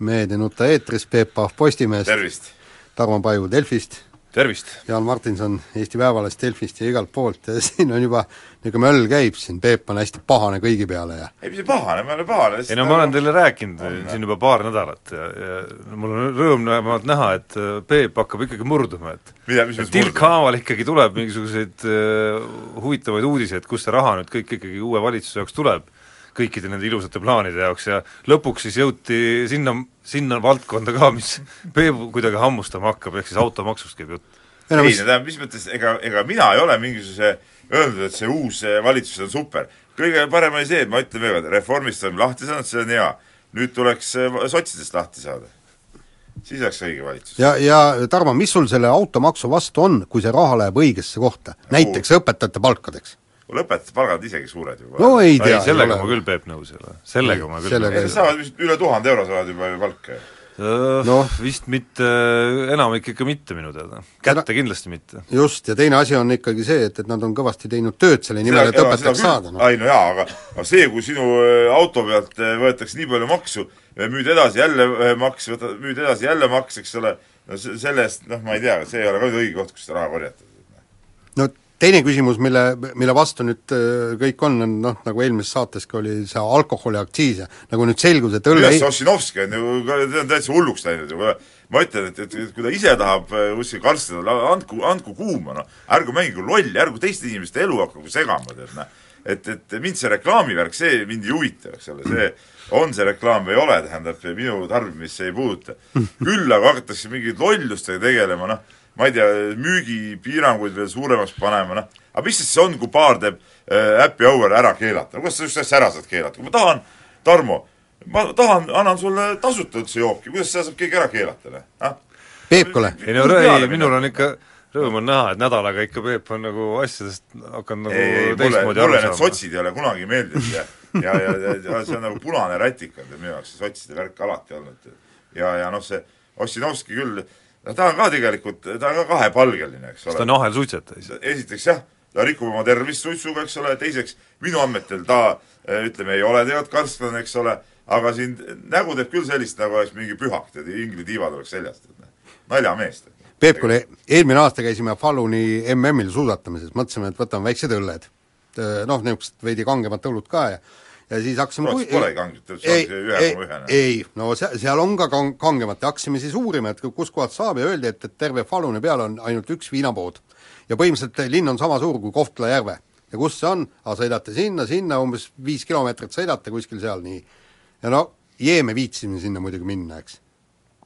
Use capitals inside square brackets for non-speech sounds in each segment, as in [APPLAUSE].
Nuta eetris, Peep Pahv Postimehest, tervist! Tarmo Paju Delfist, tervist! Jaan Martinson Eesti Päevalehest, Delfist ja igalt poolt. Ja siin on juba niisugune möll käib siin, Peep on hästi pahane kõigi peale ja ei, mis see pahane, ma ei ole pahane. Ei no ma olen teile rääkinud on, siin juba paar nädalat ja, ja mul on rõõm vähemalt näha, et äh, Peep hakkab ikkagi murduma, et mida, mis et tilkhaaval ikkagi tuleb mingisuguseid uh, huvitavaid uudiseid, kust see raha nüüd kõik ikkagi uue valitsuse jaoks tuleb kõikide nende ilusate plaanide jaoks ja lõpuks siis jõuti sinna, sinna valdkonda ka, mis Peebu kuidagi hammustama hakkab, ehk siis automaksust käib jutt. ei no tähendab, mis mõttes, ega, ega mina ei ole mingisuguse öeldud, et see uus valitsus on super. kõige parem oli see, et ma ütlen veel kord, Reformist oleme lahti saanud, see on hea. nüüd tuleks sotsidest lahti saada. siis oleks õige valitsus. ja, ja Tarmo, mis sul selle automaksu vastu on, kui see raha läheb õigesse kohta, näiteks õpetajate palkadeks? Õpetajate palgad isegi suured juba. no ei tea. sellega ma küll, Peep, nõus ei ole. sellega ma küll sellega nõus ei ole. saavad vist üle tuhande euro saavad juba ju palka ju noh, vist mitte, enamik ikka mitte minu teada. kätte seda, kindlasti mitte. just, ja teine asi on ikkagi see, et, et nad on kõvasti teinud tööd selle nimel, et õpetajaks saada no.. ei no jaa, aga aga see, kui sinu äh, auto pealt äh, võetakse nii palju maksu, müüd edasi jälle äh, maks, võtad, müüd edasi jälle maks, eks ole, no selle eest, noh, ma ei tea, see ei ole ka õige koht, kus seda raha korjata. no teine küsimus, mille, mille vastu nüüd äh, kõik on, on noh, nagu eelmises saateski oli see alkoholiaktsiis ja nagu nüüd selgus, et õlle millest Ossinovski on ju, ta on täitsa hulluks läinud ju, ma ütlen, et, et, et kui ta ise tahab äh, kuskil karstada, andku, andku kuuma, noh, ärgu mängige lolli, ärgu teiste inimeste elu hakkagu segama, tead, noh. et, et mind see reklaamivärk, see mind ei huvita, eks ole, see on see reklaam või ei ole, tähendab, minu tarbimist see ei puuduta. [LAUGHS] küll aga hakatakse mingeid lollustega tegelema, noh ma ei tea, müügipiiranguid veel suuremaks panema, noh, aga mis siis see on, kui paar teeb äh, happy hour ära keelata, kuidas sa just asja ära saad keelata, kui ma tahan, Tarmo, ma tahan, annan sulle tasuta üldse jooki, kuidas seda saab keegi ära keelata, noh, ah? Peepkole? ei no ei, minul on ikka rõõm on näha, et nädalaga ikka Peep on nagu asjadest hakanud nagu ei, teistmoodi aru saama. Need sotsid ei ole kunagi meeldinud ja ja, ja, ja, ja see on nagu punane rätik on minu jaoks see sotside värk alati olnud. ja, ja noh, see Ossinovski küll no ta on ka tegelikult, ta on ka kahepalgeline, eks ole. ta on ahelsuitsetaja. esiteks jah, ta rikub oma tervist suitsuga, eks ole, teiseks minu andmetel ta eh, ütleme, ei ole tegelikult karstlane, eks ole, aga siin nägu teeb küll sellist, nagu oleks mingi pühak, tead, inglitiivad oleks seljas, tead, noh. naljamees. Peep, kuule, eelmine aasta käisime Faluni MM-il suusatamises, mõtlesime, et võtame väiksed õlled. Noh, niisugused veidi kangemat õlut ka ja ja siis hakkasime Rootsis polegi kanget, see ongi see ühe koma ühene. ei, no se-, seal on ka kang-, kangemat ja hakkasime siis uurima, et kuskohast saab ja öeldi, et, et terve Faluni peal on ainult üks viinapood. ja põhimõtteliselt linn on sama suur kui Kohtla-Järve. ja kus see on? aga sõidate sinna, sinna, umbes viis kilomeetrit sõidate kuskil seal, nii. ja no Jeeme viitsime sinna muidugi minna, eks.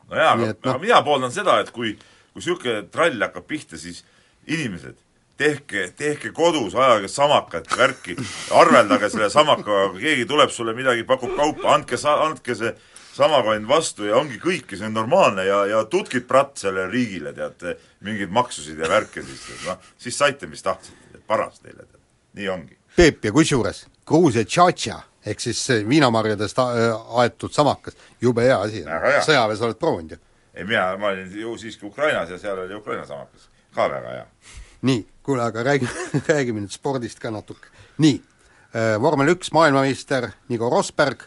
no jaa, aga, no. aga mina pooldan seda, et kui, kui niisugune trall hakkab pihta, siis inimesed tehke, tehke kodus, ajage samakat, värki, arveldage selle samakaga, kui keegi tuleb sulle midagi, pakub kaupa, andke sa-, andke see samakonn vastu ja ongi kõik ja see on normaalne ja, ja tutkid pratt sellele riigile, teate, mingeid maksusid ja värke siis, noh, siis saite, mis tahtsite, paras teile, tead, nii ongi. Peep, ja kusjuures Gruusia tšatša ehk siis viinamarjadest aetud samakas, jube hea asi. sõjaväes oled proovinud ju? ei, mina, ma olin ju siiski Ukrainas ja seal oli Ukraina samakas, ka väga hea nii, kuule, aga räägime, [LAUGHS] räägime nüüd spordist ka natuke. nii äh,, vormel üks maailmameister Nico Rosberg.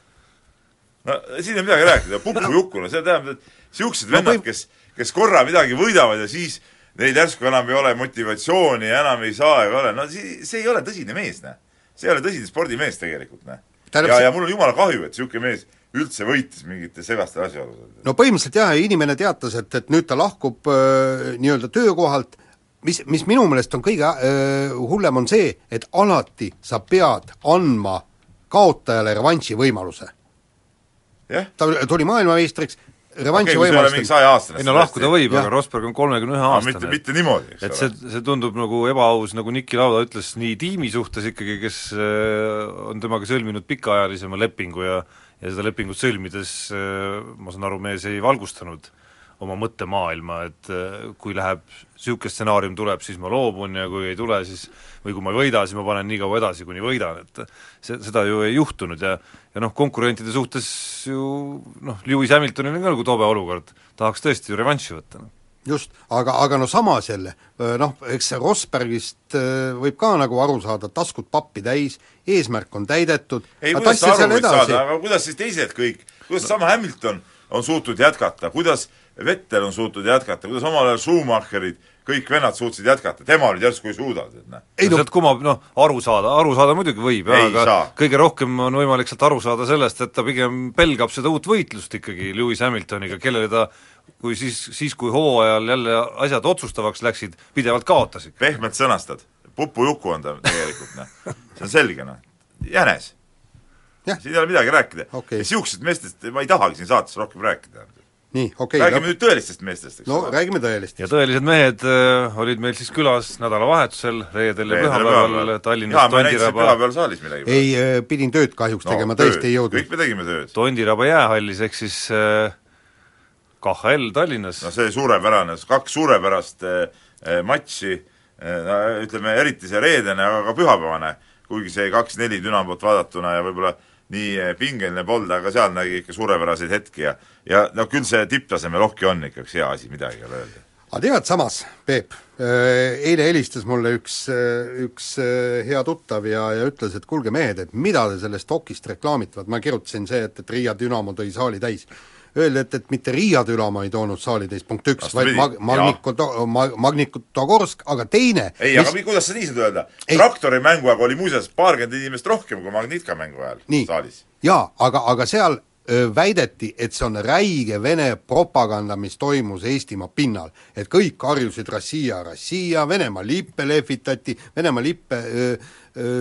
no siin ei midagi rääkida, puku-juku, no see tähendab, et niisugused vennad, kes, kes korra midagi võidavad ja siis neil järsku enam ei ole motivatsiooni ja enam ei saa ega ole, no see, see ei ole tõsine mees, näe. see ei ole tõsine spordimees tegelikult, näe. ja, ja mul on jumala kahju, et niisugune mees üldse võitis mingite segaste asjaoludel. no põhimõtteliselt jah, inimene teatas, et, et nüüd ta lahkub äh, nii-öelda töökohalt mis, mis minu meelest on kõige äh, hullem, on see, et alati sa pead andma kaotajale revanši võimaluse. Yeah.. ta tuli maailmameistriks, revanši okay, võimalust ei no lahkuda võib, aga Rosberg on kolmekümne ühe aastane. mitte, mitte niimoodi, eks et see, see tundub nagu ebaaus, nagu Niki Lauda ütles, nii tiimi suhtes ikkagi, kes äh, on temaga sõlminud pikaajalisema lepingu ja ja seda lepingut sõlmides äh, ma saan aru, mees ei valgustanud oma mõttemaailma, et äh, kui läheb, niisugune stsenaarium tuleb, siis ma loobun ja kui ei tule, siis või kui ma ei võida, siis ma panen nii kaua edasi, kuni võidan, et see, seda ju ei juhtunud ja ja noh, konkurentide suhtes ju noh, Lewis Hamiltonil on ka nagu tobe olukord, tahaks tõesti ju revanši võtta, noh. Just, aga, aga no samas jälle, noh, eks see Rosbergist äh, võib ka nagu aru saada, taskud pappi täis, eesmärk on täidetud ei, kuidas sa aru võid saada, aga kuidas siis teised kõik, kuidas sama Hamilton on suutnud jätkata, kuidas Vettel on suutnud jätkata, kuidas omal ajal Schumacherid, kõik vennad suutsid jätkata, tema nüüd järsku ei suuda, tead noh. ei no sealt kumab noh, aru saada, aru saada muidugi võib, aga saa. kõige rohkem on võimalik sealt aru saada sellest, et ta pigem pelgab seda uut võitlust ikkagi Lewis Hamiltoniga, kellele ta kui siis, siis kui hooajal jälle asjad otsustavaks läksid, pidevalt kaotasid. pehmelt sõnastad, pupujuku on ta tegelikult, noh. see on selge, noh. jänes. Siin ei ole midagi rääkida okay.. ja niisugustest meestest ma ei tahagi siin saates rohkem rääkida. nii, okei okay,. räägime no. nüüd tõelistest meestest, eks no ole. räägime tõelistest. ja tõelised mehed äh, olid meil siis külas nädalavahetusel, reedel ja pühapäeval Tallinnas Tondiraba pühapäeval saalis midagi. ei äh,, pidin tööd kahjuks no, tegema, tõesti ei jõudnud. kõik me tegime tööd. Tondiraba jäähallis, ehk siis äh, KHL Tallinnas. no see suurepärane, kaks suurepärast äh, matši äh,, ütleme, eriti see reedene, aga ka pühapäevane, kuigi see kaks-neli Dünamot vaadatuna ja võib-olla nii eh, pingeline polnud, aga seal nägi ikka suurepäraseid hetki ja ja no küll see tipptasemel hoki on ikka üks hea asi, midagi ei ole öelda. aga tead samas, Peep, eile helistas mulle üks, üks hea tuttav ja, ja ütles, et kuulge mehed, et mida te sellest hokist reklaamite, vaat ma kirjutasin see, et, et Riia Dünamo tõi saali täis öeldi, et, et mitte Riia Dünamo ei toonud saali teist, punkt üks, vaid mag-, Magniko-, mag-, Magnitogorsk, aga teine ei mis..., aga kuidas sa nii saad öelda? traktori mängu aeg oli muuseas paarkümmend inimest rohkem kui Magnitka mängu ajal nii. saalis. jaa, aga, aga seal väideti, et see on räige Vene propaganda, mis toimus Eestimaa pinnal. et kõik harjusid Rossija, Rossija, Venemaa lippe lehvitati, Venemaa lippe öö,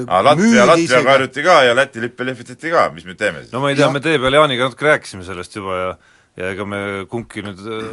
aa, Latvia, Latvia karjuti ka ja Läti lippe lehvitati ka, mis me teeme siis? no ma ei tea, me tee peal Jaaniga natuke rääkisime sellest juba ja ja ega me kumbki nüüd äh,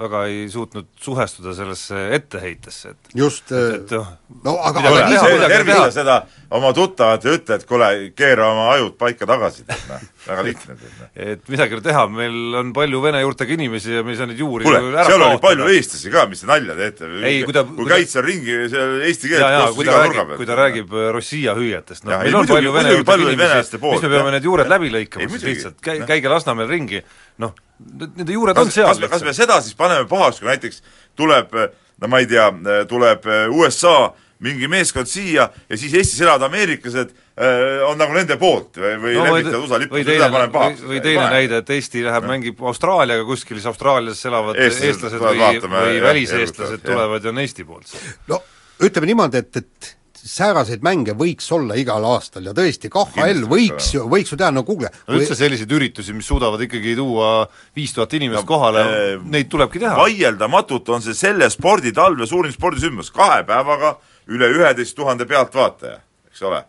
väga ei suutnud suhestuda sellesse etteheitesse, et just, et, et noh, no aga kuule, tervita seda oma tuttavat ja ütle, et kuule, keera oma ajud paika tagasi, tead noh, väga lihtne noh. et midagi ei ole teha, meil on palju vene juurtega inimesi ja me ei saa neid juuri kuule, seal oli palju eestlasi ka, mis te nalja teete, ei, kui ta kui käid seal ringi, seal eesti keelt kostus iga nurga peal. kui ta räägib äh, Rossija hüüetest, noh, meil on palju vene juurtega inimesi, mis me peame need juured läbi lõikama siis lihtsalt, käige Lasnamäel ringi, noh, nende juured on seal. kas me, kas me seda siis paneme pahaks, kui näiteks tuleb, no ma ei tea, tuleb USA mingi meeskond siia ja siis Eestis elavad ameeriklased äh, on nagu nende poolt või, või no, lehvitavad USA lippu, seda paneme pahaks. või teine pane. näide, et Eesti läheb no. mängib Austraaliaga kuskil, siis Austraalias elavad eestlased, eestlased või, vaatame, või väliseestlased tulevad ja on Eesti poolt. no ütleme niimoodi, et, et sääraseid mänge võiks olla igal aastal ja tõesti, KHL võiks ju, võiks ju teha, no kuulge no üldse selliseid üritusi, mis suudavad ikkagi tuua viis tuhat inimest no, kohale äh,, neid tulebki teha. vaieldamatult on see selle sporditalve suurim spordisündmus, kahe päevaga üle üheteist tuhande pealtvaataja, eks ole.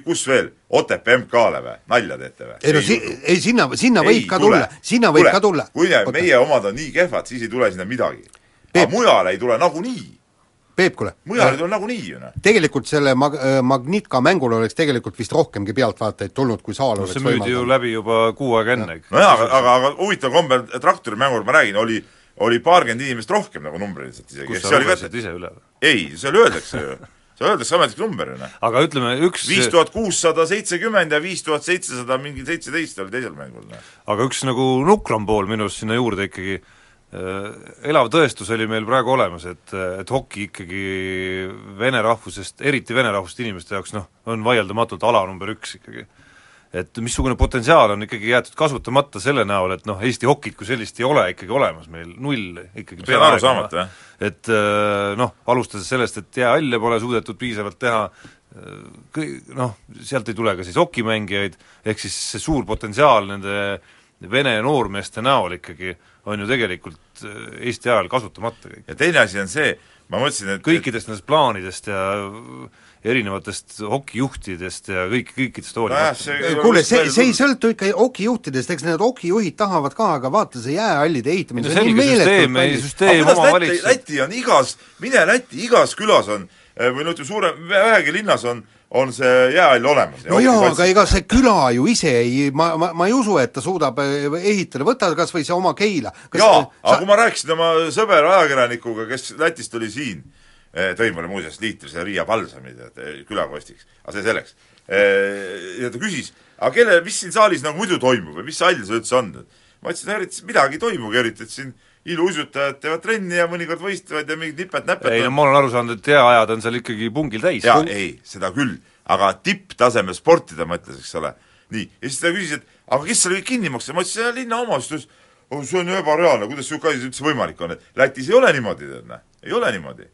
Kus veel, Otepää MK-le või, nalja teete või? ei no si-, ei sinna, sinna ei, võib ka tule, tulla, sinna võib tule, ka tulla. kui meie omad on nii kehvad, siis ei tule sinna midagi. aga mujale ei tule nagunii Peep, kuule. mujal ei tule nagunii ju noh. tegelikult selle mag-, äh, Magnitka mängul oleks tegelikult vist rohkemgi pealtvaatajaid tulnud, kui saal no, oleks see müüdi ju läbi juba kuu aega enne. nojah, aga, aga, aga huvitav kombel traktorimängul, ma räägin, oli oli paarkümmend inimest rohkem nagu numbriliselt isegi. kus sa lugesid ise üle? ei, seal öeldakse ju seal öeldakse ametlik number ju noh. aga ütleme üks viis tuhat kuussada seitsekümmend ja viis tuhat seitsesada mingi seitseteist oli teisel mängul. Noh. aga üks nagu nukram pool minu arust sinna juurde ikkagi elav tõestus oli meil praegu olemas, et, et hoki ikkagi vene rahvusest, eriti vene rahvusest inimeste jaoks noh, on vaieldamatult ala number üks ikkagi. et missugune potentsiaal on ikkagi jäetud kasutamata selle näol, et noh, Eesti hokit kui sellist ei ole ikkagi olemas meil, null ikkagi see on arusaamatu, jah. et äh, noh, alustades sellest, et jäähalle pole suudetud piisavalt teha, äh, kõi-, noh, sealt ei tule ka siis hokimängijaid, ehk siis see suur potentsiaal nende vene noormeeste näol ikkagi on ju tegelikult äh, Eesti ajal kasutamata kõik. ja teine asi on see, ma mõtlesin, et kõikidest nendest plaanidest ja erinevatest hokijuhtidest ja kõik, kõikidest hoolimata no,. kuule, see, see ei sõltu ikka hokijuhtidest, eks need hokijuhid tahavad ka, aga vaata, see jäähallide ehitamine no, see on süsteem, ei süsteem omavalitsus Läti on igas, mine Lätti, igas külas on või no ütleme, suure, vähegi linnas on on see jäähall olemas. no jaa, aga ega see küla ju ise ei, ma, ma, ma ei usu, et ta suudab eh, ehitada, võta kas või see oma Keila. jaa, aga kui ma rääkisin oma sõbera ajakirjanikuga, kes Lätist tuli siin, tõi mulle muuseas liitrise Riia Palsami tead, külakostiks, aga see selleks. ja ta küsis, aga kelle, mis siin saalis nagu muidu toimub või mis hall see üldse on? ma ütlesin, et midagi ei toimugi, eriti et siin iluuisutajad teevad trenni ja mõnikord võistlevad ja mingid nipet-näpet ei no ma olen aru saanud, et jääajad on seal ikkagi pungil täis. jaa, ei, seda küll, aga tipptasemel sporti ta mõtles, eks ole. nii, ja siis ta küsis, et aga kes selle kõik kinni maksab, ma ütlesin, linna omavalitsus, oh, see on ju ebareaalne, kuidas niisugune asi üldse võimalik on, et Lätis ei ole niimoodi, tead näe, ei ole niimoodi.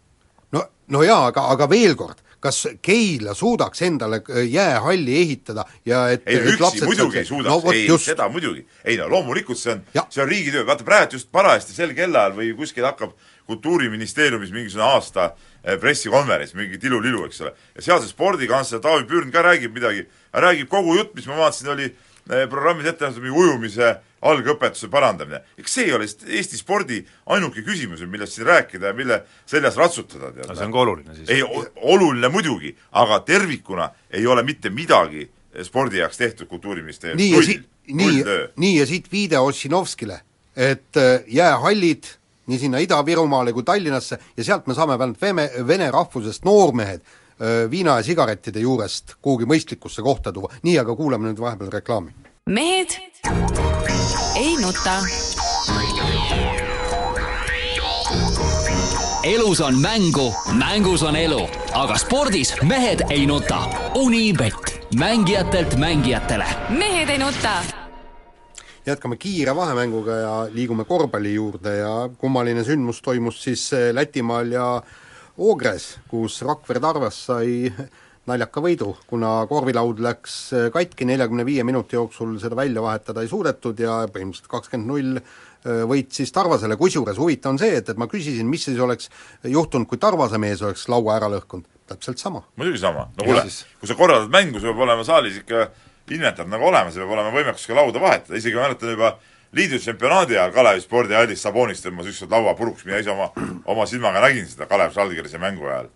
no, no jaa, aga, aga veel kord, kas Keila suudaks endale äh, jäähalli ehitada ja et ei no üksi muidugi ei suudaks no,, ei just. seda muidugi. ei no loomulikult see on, see on riigitöö, vaata praegu just parajasti sel kellaajal või kuskil hakkab Kultuuriministeeriumis mingisugune aasta eh, pressikonverents, mingi tilulilu, eks ole. ja seal see spordikantsler Taavi Pürn ka räägib midagi, räägib kogu jutt, mis ma vaatasin, oli eh, programmis ette nähtud mingi ujumise algõpetuse parandamine. eks see ei ole Eesti spordi ainuke küsimus, millest siin rääkida ja mille seljas ratsutada, tead. see on ka oluline siis. ei, oluline muidugi, aga tervikuna ei ole mitte midagi spordi jaoks tehtud Kultuuriministeeriumis. nii ja siit, nii, nii ja siit viide Ossinovskile, et äh, jäähallid nii sinna Ida-Virumaale kui Tallinnasse ja sealt me saame vähemalt vene, vene rahvusest noormehed äh, viina ja sigarettide juurest kuhugi mõistlikusse kohta tuua, nii aga kuulame nüüd vahepeal reklaami. mehed ei nuta. elus on mängu, mängus on elu, aga spordis mehed ei nuta. Unibet, mängijatelt mängijatele. mehed ei nuta jätkame kiire vahemänguga ja liigume korvpalli juurde ja kummaline sündmus toimus siis eh, Lätimaal ja Oogres, kus Rakvere Tarvas sai naljaka võidu, kuna korvilaud läks äh, katki, neljakümne viie minuti jooksul seda välja vahetada ei suudetud ja põhimõtteliselt kakskümmend null äh, võit siis Tarvasele, kusjuures huvitav on see, et, et ma küsisin, mis siis oleks juhtunud, kui Tarvase mees oleks laua ära lõhkunud, täpselt sama. muidugi sama, no kuule, kui sa korraldad mängu, sul peab olema saalis ikka inventar nagu olemas ja peab olema võimekus ka lauda vahetada, isegi ma mäletan juba liidu tsempionaadi ajal Kalevi spordihallis Sabonis tõmbas ükskord laua puruks, mina ise oma, oma silmaga nägin seda Kalev Žalgirise mängu ajal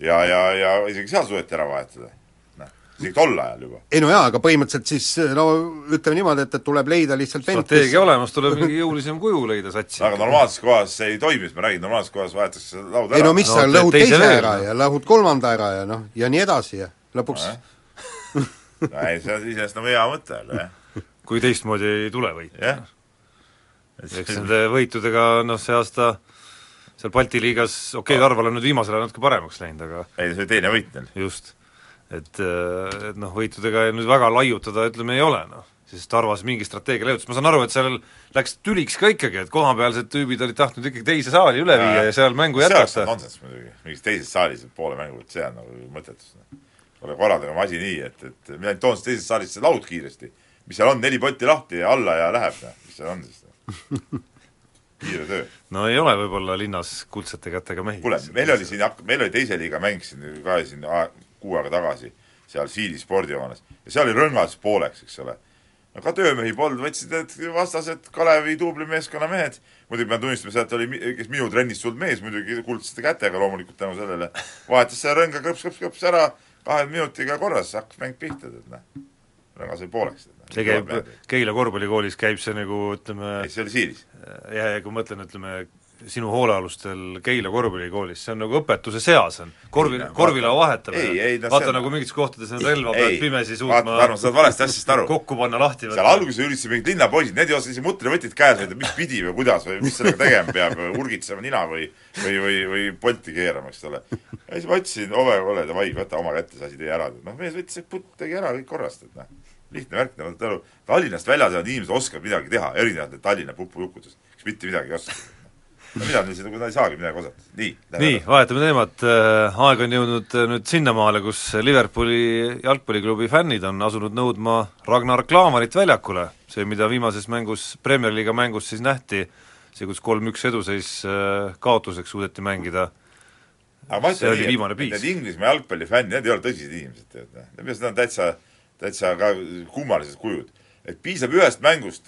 ja, ja, ja isegi seal suudeti ära vahetada. noh, isegi tol ajal juba. ei no jaa, aga põhimõtteliselt siis no ütleme niimoodi, et, et tuleb leida lihtsalt strateegia olemas, tuleb mingi jõulisem kuju leida satsi. aga normaalses kohas see ei toimi, ma räägin, normaalses kohas vahetatakse laud ära. ei no mis no, sa lõhud teise ära ja lõhud kolmanda ära ja noh, ja nii edasi ja lõpuks no, no ei, see on iseenesest nagu hea mõte, aga jah. kui teistmoodi ei tule võita. eks nende võitudega noh, see aasta seal Balti liigas, okei okay,, Tarval on nüüd viimasel ajal natuke paremaks läinud, aga ei, see oli teine võit neil. just. et, et noh, võitudega nüüd väga laiutada, ütleme, ei ole noh, siis Tarvas mingi strateegia leiutas, ma saan aru, et seal läks tüliks ka ikkagi, et kohapealsed tüübid olid tahtnud ikkagi teise saali üle viia ja, ja seal mängu jätkata. see on nonsenss muidugi, mingis teises saalis poole mängu, et see on nagu mõttetus. ole korraldage oma asi nii, et, et mina ainult toon teises saalis see laud kiiresti, mis seal on, neli potti lahti ja alla ja läheb, noh, mis seal on siis [LAUGHS] kiire töö. no ei ole võib-olla linnas kuldsete kätega mehi. kuule, meil oli siin, meil oli teise liiga mäng siin ka siin kuu aega tagasi, seal Siili spordihoones, ja seal oli rõngas pooleks, eks ole. no ka töömehi polnud, võtsid need vastased Kalevi duublimeeskonna mehed, muidugi pean tunnistama seda, et oli, kes minu trennist tulnud mees muidugi kuldsete kätega loomulikult tänu sellele, vahetas selle rõnga krõps-krõps-krõps ära, kahe minutiga korras, hakkas mäng pihta, tead noh. Rõngas oli pooleks see käib, Keila korvpallikoolis käib see nagu ütleme ei, see oli Siilis. ja, ja kui ma mõtlen, ütleme, sinu hoolealustel Keila korvpallikoolis, see on nagu õpetuse seas on, korvi, korvilao vahetamine. Vaata nagu mingites kohtades on relva pealt pimesi suutma vaata, sa saad valesti asjast aru. kokku panna lahti. seal alguses üritasid mingid linnapoisid, need ei osanud isegi mutrivõtit käes hoida, mis pidi või kuidas või mis sellega tegema peab, urgitsema nina või või, või, või polti keerama, eks ole. ja siis ma ütlesin, ole, ole davai, võta oma kätte see asi, tee ära. noh, mees võttis, tegi ära, kõik korrast, et noh lihtne värk, te saate aru, Tallinnast väljas elavad inimesed oskavad midagi teha, erinevalt Tallinna pupujukudest, kes mitte midagi ei oska. no mina niiviisi, kui nad ei saagi midagi osata, nii. nii, vahetame teemat, äh, aeg on jõudnud äh, nüüd sinnamaale, kus Liverpooli jalgpalliklubi fännid on asunud nõudma Ragnar Klavanit väljakule, see, mida viimases mängus, Premier League'i mängus siis nähti, see, kus kolm-üks eduseis äh, kaotuseks suudeti mängida, ma ütlen nii, et need Inglismaa jalgpallifännid, need ei ole tõsised inimesed, tead, need arust nad on täitsa täitsa ka kummalised kujud. et piisab ühest mängust,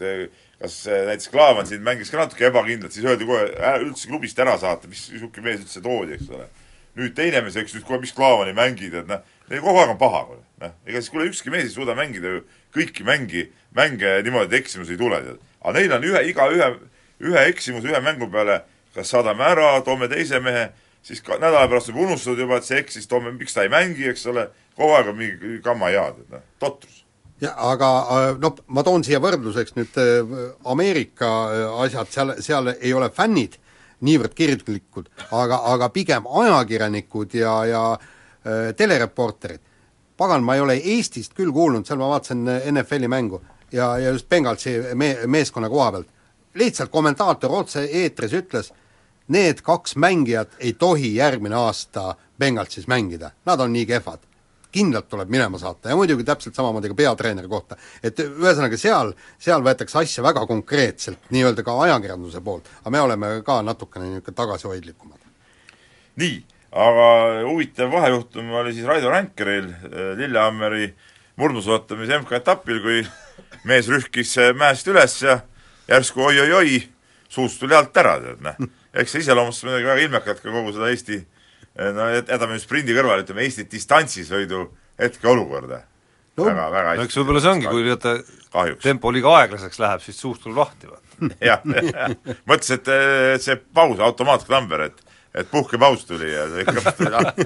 kas näiteks Klaavan siin mängis ka natuke ebakindlalt, siis öeldi kohe üldse klubist ära saata, mis niisugune mees üldse toodi, eks ole. nüüd teine mees, eks nüüd kohe, mis Klaavan ei mängi, tead noh, kogu aeg on paha, kuule. noh, ega siis kuule ükski mees ei suuda mängida ju kõiki mängi, mänge niimoodi, et eksimusi ei tule, tead. aga neil on ühe, iga ühe, ühe eksimuse ühe mängu peale kas saadame ära, toome teise mehe, siis ka nädala pärast võib unustada juba, et see eksis, toome, miks ta ei mängi, eks ole, kogu aeg on mingi kama jaad, et noh, totrus. Jah, aga noh, ma toon siia võrdluseks nüüd äh, Ameerika äh, asjad, seal, seal ei ole fännid niivõrd kirglikud, aga, aga pigem ajakirjanikud ja, ja äh, telereporterid. pagan, ma ei ole Eestist küll kuulnud, seal ma vaatasin NFL-i mängu ja, ja just Bengalsi me-, meeskonna koha pealt, lihtsalt kommentaator otse-eetris ütles, need kaks mängijat ei tohi järgmine aasta Bengalsis mängida, nad on nii kehvad kindlalt tuleb minema saata ja muidugi täpselt samamoodi ka peatreeneri kohta. et ühesõnaga seal, seal võetakse asja väga konkreetselt, nii-öelda ka ajakirjanduse poolt, aga me oleme ka natukene niisugune tagasihoidlikumad. nii, aga huvitav vahejuhtum oli siis Raido Ränkeril äh, Lillehammeri murdmaasuusatamise MK-etapil, kui mees rühkis äh, mäest üles ja järsku oi-oi-oi, suust tuli alt ära, tead noh. Eks see iseloomustas muidugi väga ilmekalt ka kogu seda Eesti no jätame nüüd sprindi kõrvale, ütleme Eesti distantsisõidu hetkeolukorda. No,. väga, väga no eks võib-olla see ongi, kui vaata tempo liiga aeglaseks läheb, siis suust tuleb lahti, vaata. [LAUGHS] jah, mõtles, et, see paus, automaatkamber, et et puhkepaus tuli ja kõps [LAUGHS] tuli lahti.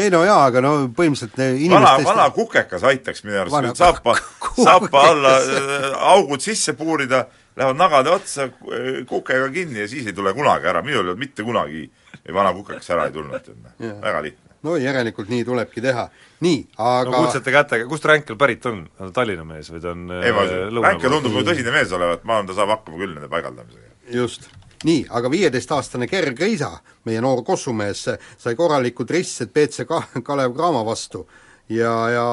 Ei no jaa, aga no põhimõtteliselt vana, vana kukekas aitaks minu arust, saapa, saapa alla äh, augud sisse puurida, lähevad nagade otsa kukega kinni ja siis ei tule kunagi ära, minul ei olnud mitte kunagi ei vana kukekas ära ei tulnud, noh, väga lihtne. no järelikult nii tulebki teha. nii, aga no kuldsete kätega, kust Ränkel pärit on? on ta Tallinna mees või ta on ei, ma ütlen, Ränkel tundub ju tõsine mees olevat, ma arvan, ta saab hakkama küll nende paigaldamisega. just. nii, aga viieteistaastane Gerg Riisa, meie noor kossumees, sai korralikud ristsed BC Ka-, Kalev Cramo vastu ja, ja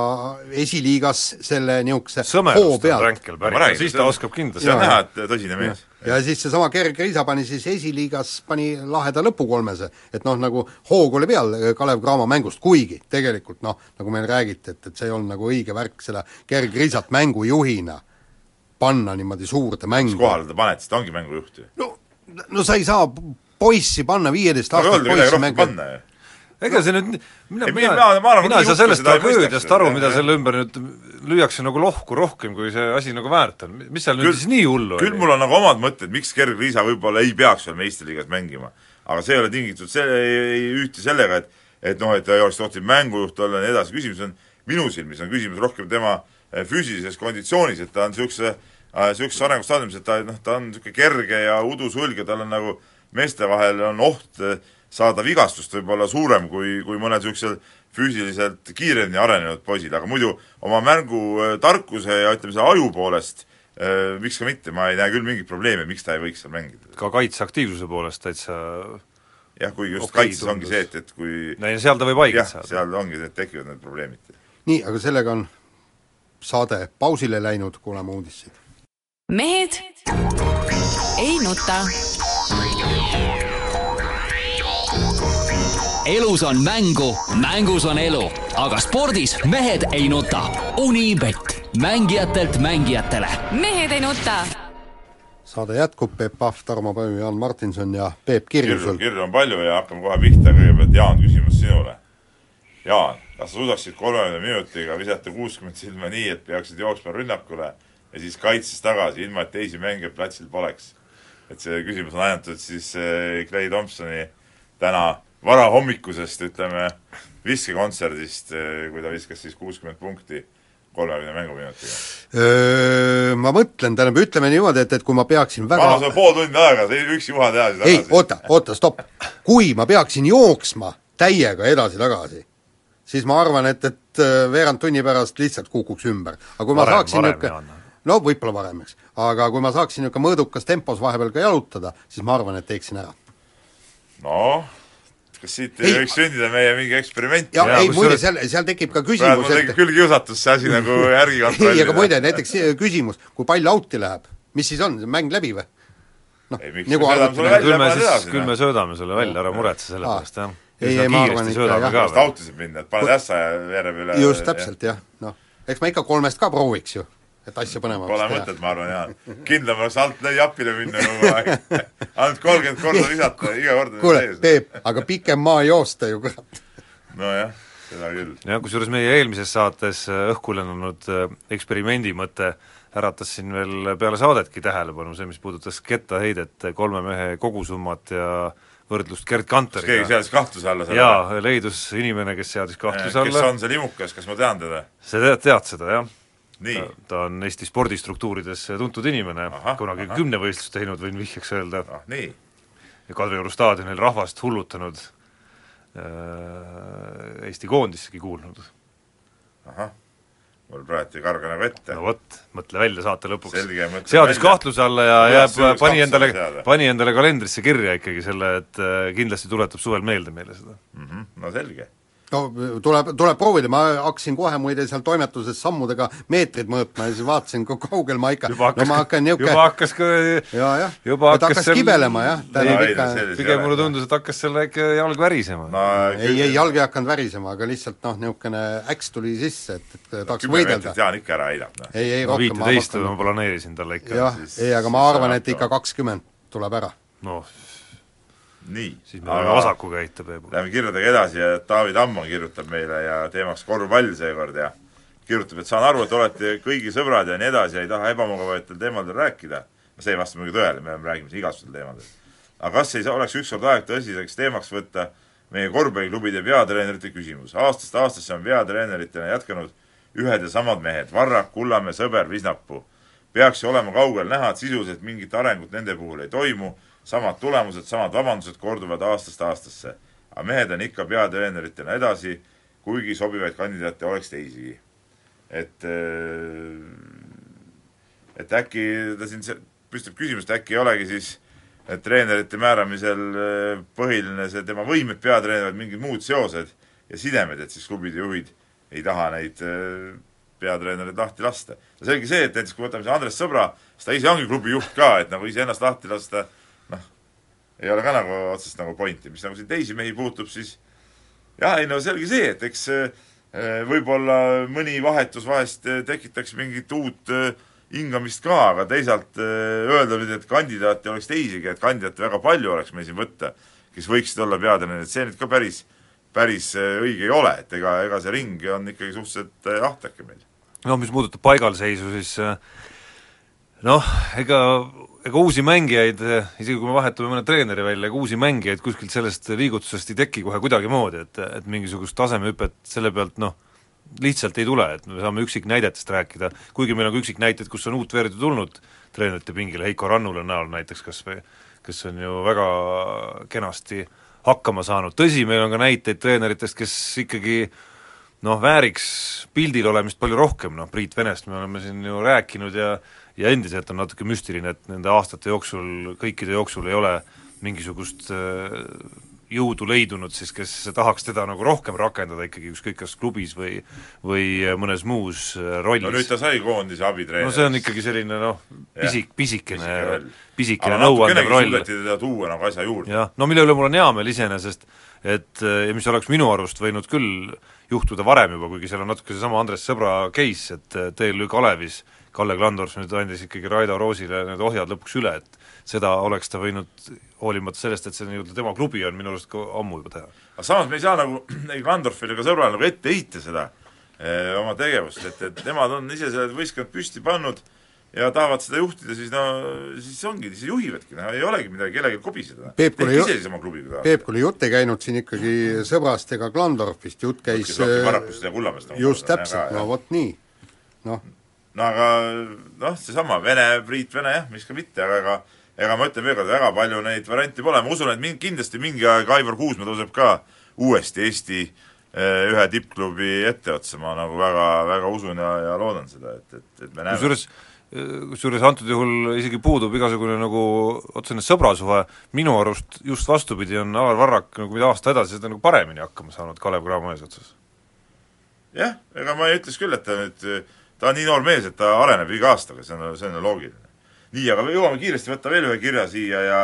esiliigas selle niisuguse sõmerust on Ränkel pärit, siis ta oskab kindlasti see on näha, et tõsine mees. ja siis seesama Gerg Riisa pani siis esiliigas, pani laheda lõpukolmese, et noh, nagu hoog oli peal Kalev Cramo mängust, kuigi tegelikult noh, nagu meil räägiti, et, et see ei olnud nagu õige värk seda Gerg Riisat mängujuhina panna niimoodi suurde mängu. mis kohale ta paned, siis ta ongi mängujuht ju. no, no sa ei saa poissi panna, viieteist aastast poissi mängima ega see nüüd, mina, mina, mina, mina ei saa sellest tragöödiast aru, mida selle ümber nüüd lüüakse nagu lohku rohkem, kui see asi nagu väärt on, mis seal küll, nüüd siis nii hullu küll oli? mul on nagu omad mõtted, miks Gerg Riisa võib-olla ei peaks veel meistriliigas mängima. aga see ei ole tingitud, see ei, ühti sellega, et et noh, et ta ei oleks tohtinud mängujuht olla ja nii edasi, küsimus on minu silmis on küsimus rohkem tema eh, füüsilises konditsioonis, et ta on niisuguse niisuguses äh, arengustaadiumis, et ta noh, ta on niisugune kerge ja udusõlg ja tal on nagu meeste vahel on oht äh, saada vigastust võib-olla suurem kui, kui mõnel niisugusel füüsiliselt kiiremini arenenud poisil, aga muidu oma mängutarkuse ja ütleme, selle aju poolest äh, miks ka mitte, ma ei näe küll mingit probleemi, miks ta ei võiks seal mängida. ka kaitseaktiivsuse poolest täitsa jah, kuigi just okay, kaitses ongi see, et, et kui no ja seal ta võib haiget saada. seal ongi, need tekivad need probleemid. nii, aga sellega on saade pausile läinud, kuulame uudiseid. mehed ei nuta elus on mängu, mängus on elu, aga spordis mehed ei nuta. Unibet, mängijatelt mängijatele. mehed ei nuta. saade jätkub, Peep Pahv, Tarmo Pöö, Jaan Martinson ja Peep Kirjusel. kirju on palju ja hakkame kohe pihta, kõigepealt Jaan, küsimus sinule. Jaan, kas sa suudaksid kolmekümne minutiga visata kuuskümmend silma nii, et peaksid jooksma rünnakule ja siis kaitses tagasi, ilma et teisi mängijaid platsil poleks? et see küsimus on ajendatud siis Clay Thompsoni täna varahommikusest, ütleme, viskekontserdist, eh, kui ta viskas siis kuuskümmend punkti kolmekümne mänguminutiga? Ma mõtlen, tähendab, ütleme niimoodi, et, et kui ma peaksin väga anna sulle pool tundi aega, sa üksi juha teha siis ei, oota, oota, stopp. kui ma peaksin jooksma täiega edasi-tagasi, siis ma arvan, et, et äh, veerand tunni pärast lihtsalt kukuks ümber. aga kui varem, ma saaksin niisugune no võib-olla varem, eks. aga kui ma saaksin niisugune mõõdukas tempos vahepeal ka jalutada, siis ma arvan, et teeksin ära. Noh, kas siit ei, ei võiks sündida meie mingi eksperiment? ja, ei muide, seal, seal tekib ka küsimus mul tekib et... küll kiusatus see asi nagu [LAUGHS] järgi kontrollida. ei, aga muide, näiteks küsimus, kui pall out'i läheb, mis siis on, mäng läbi või? noh, nagu arvutada küll me siis, küll me söödame sulle välja, ära muretse selle pärast, jah. ei, ei ma arvan ikka jah. out'isid minna, et paned ässa ja järje peale just, täpselt jah, noh, eks ma ikka kolmest ka prooviks ju et asja põnevamaks Pole mõtet, ma arvan, Jaan. kindlam oleks alt lõi apile minna kogu [LAUGHS] aeg. ainult kolmkümmend korda visata, iga kord kuule, Peep, aga pikem maa joosta ju, kurat. nojah. seda küll. jah, kusjuures meie eelmises saates äh, õhku lennanud äh, eksperimendi mõte äratas siin veel peale saadetki tähelepanu, see, mis puudutas kettaheidet, kolme mehe kogusummat ja võrdlust Gerd kas keegi Kanteriga. seadis kahtluse alla selle? jaa, leidus inimene, kes seadis kahtluse kes alla, on see limukas, kas ma tean teda? sa tead, tead seda, jah? nii, ta on Eesti spordistruktuurides tuntud inimene, kunagi ahah. kümnevõistlust teinud, võin vihjeks öelda, ah nii, ja Kadrioru staadionil rahvast hullutanud äh, Eesti koondissegi kuulnud. ahah, mul praegu ei karga nagu ette no vot, mõtle välja saate lõpuks. Seadis kahtluse alla ja Kuidas jääb, pani endale pani endale kalendrisse kirja ikkagi selle, et äh, kindlasti tuletab suvel meelde meile seda. mm. -hmm. no selge. No tuleb, tuleb proovida, ma hakkasin kohe muide seal toimetuses sammudega meetrid mõõtma ja siis vaatasin, kui kaugel ma ikka, no hakkas ma hakkan niisugune juba hakkas ka ja, jah, juba et hakkas seal- kibelema jah, tähendab ei, ikka no pigem mulle tundus, et hakkas selle ikka jalg värisema no ei, ei jalg ei hakanud värisema, aga lihtsalt noh, niisugune äks tuli sisse, et, et tahaks kümme võidelda. Jaan ikka ära heidab, noh. ei, ei no rohkem ma viiteist ma planeerisin talle ikka jah, ei, aga ma arvan, et ikka kakskümmend tuleb ära. noh, nii. siis me võime vasakuga heita Peebu. Läheme kirjadega edasi ja Taavi Tammon kirjutab meile ja teemaks korvpall seekord ja kirjutab, et saan aru, et olete kõigi sõbrad ja nii edasi ja ei taha ebamugavatel teemadel rääkida. see ei vasta muidugi tõele, me räägime siin igasugustel teemadel. aga kas ei oleks ükskord aeg tõsiseks teemaks võtta meie korvpalliklubide peatreenerite küsimus. aastast aastasse on peatreeneritena jätkanud ühed ja samad mehed, Varrak, Kullamäe, Sõber, Visnapuu. peaks ju olema kaugel näha, et sisuliselt mingit arengut nende puhul ei toimu, samad tulemused, samad vabandused korduvad aastast aastasse. aga mehed on ikka peatreeneritena edasi, kuigi sobivaid kandidaate oleks teisigi. et äh, et äkki ta siin püstitab küsimust, äkki ei olegi siis treenerite määramisel äh, põhiline see tema võimed peatreener, mingid muud seosed ja sidemed, et siis klubide juhid ei taha neid äh, peatreenereid lahti lasta. no selge see, et näiteks kui võtame see Andres Sõbra, siis ta ise ongi klubi juht ka, et nagu iseennast lahti lasta, ei ole ka nagu otsest nagu pointi, mis nagu siin teisi mehi puutub, siis jah, ei no selge see, et eks äh, võib-olla mõni vahetus vahest äh, tekitaks mingit uut hingamist ka, aga teisalt öelda nüüd, et kandidaate oleks teisigi, et kandidaate väga palju oleks meil siin võtta, kes võiksid olla peatreenerid, see nüüd ka päris, päris õige ei ole, et ega, ega see ring on ikkagi suhteliselt ahtake meil. noh, mis puudutab paigalseisu, siis noh, ega, ega uusi mängijaid, isegi kui me vahetame mõne treeneri välja, ega uusi mängijaid kuskilt sellest liigutusest ei teki kohe kuidagimoodi, et, et mingisugust tasemehüpet selle pealt noh, lihtsalt ei tule, et me saame üksiknäidetest rääkida, kuigi meil on ka üksiknäited, kus on uut verd tulnud treenerite pingile, Heiko Rannula näol näiteks kas või, kes on ju väga kenasti hakkama saanud, tõsi, meil on ka näiteid treeneritest, kes ikkagi noh, vääriks pildil olemist palju rohkem, noh Priit Venest me oleme siin ju rääkinud ja ja endiselt on natuke müstiline, et nende aastate jooksul, kõikide jooksul ei ole mingisugust äh, jõudu leidunud siis, kes tahaks teda nagu rohkem rakendada ikkagi ükskõik kas klubis või või mõnes muus äh, rollis. no nüüd ta sai koondise abitreener. no see on ikkagi selline noh, pisik, pisikene, pisikene nõuandev roll. suudeti teda tuua nagu asja juurde. jah, no mille üle mul on hea meel iseenesest, et ja mis oleks minu arust võinud küll juhtuda varem juba, kuigi seal on natuke seesama Andres Sõbra case, et TLÜ Kalevis Kalle Klandorf nüüd andis ikkagi Raido Roosile need ohjad lõpuks üle, et seda oleks ta võinud, hoolimata sellest, et see nii-öelda tema klubi on, minu arust ka ammu juba teha. aga samas me ei saa nagu [CLEARS THROAT] ei Klandorfile ega sõbrale nagu ette heita seda eh, oma tegevust, et, et nemad on ise selle võistkond püsti pannud ja tahavad seda juhtida, siis no siis ongi, siis juhivadki, no ei olegi midagi kellelgi kobiseda. Peep, kui tehke ju- ise siis oma klubiga tahate. Peep, kuule jutt ei käinud siin ikkagi Sõbrast ega Klandorfist, jutt käis Kullamäest nagu just täpselt, no vot nii. noh, no aga noh, seesama Vene, Priit Vene jah, miks ka mitte, aga ega ega ma ütlen veel kord, väga palju neid variante pole, ma usun, et min-, kindlasti mingi aeg Aivar Kuusma tõuseb ka uuesti Eesti eh, ühe tippklubi etteotsa, ma nagu väga, väga usun ja, ja loodan seda, et, et, et me näeme. Kusjuures kusjuures antud juhul isegi puudub igasugune nagu otsene sõbrasuhe, minu arust just vastupidi, on Alar Varrak nagu mida aasta edasi, seda nagu paremini hakkama saanud Kalev Cramo eesotsas. jah, ega ma ei ütleks küll, et ta nüüd, ta on nii noor mees, et ta areneb iga aastaga, see on, see on loogiline. nii, aga me jõuame kiiresti võtta veel ühe kirja siia ja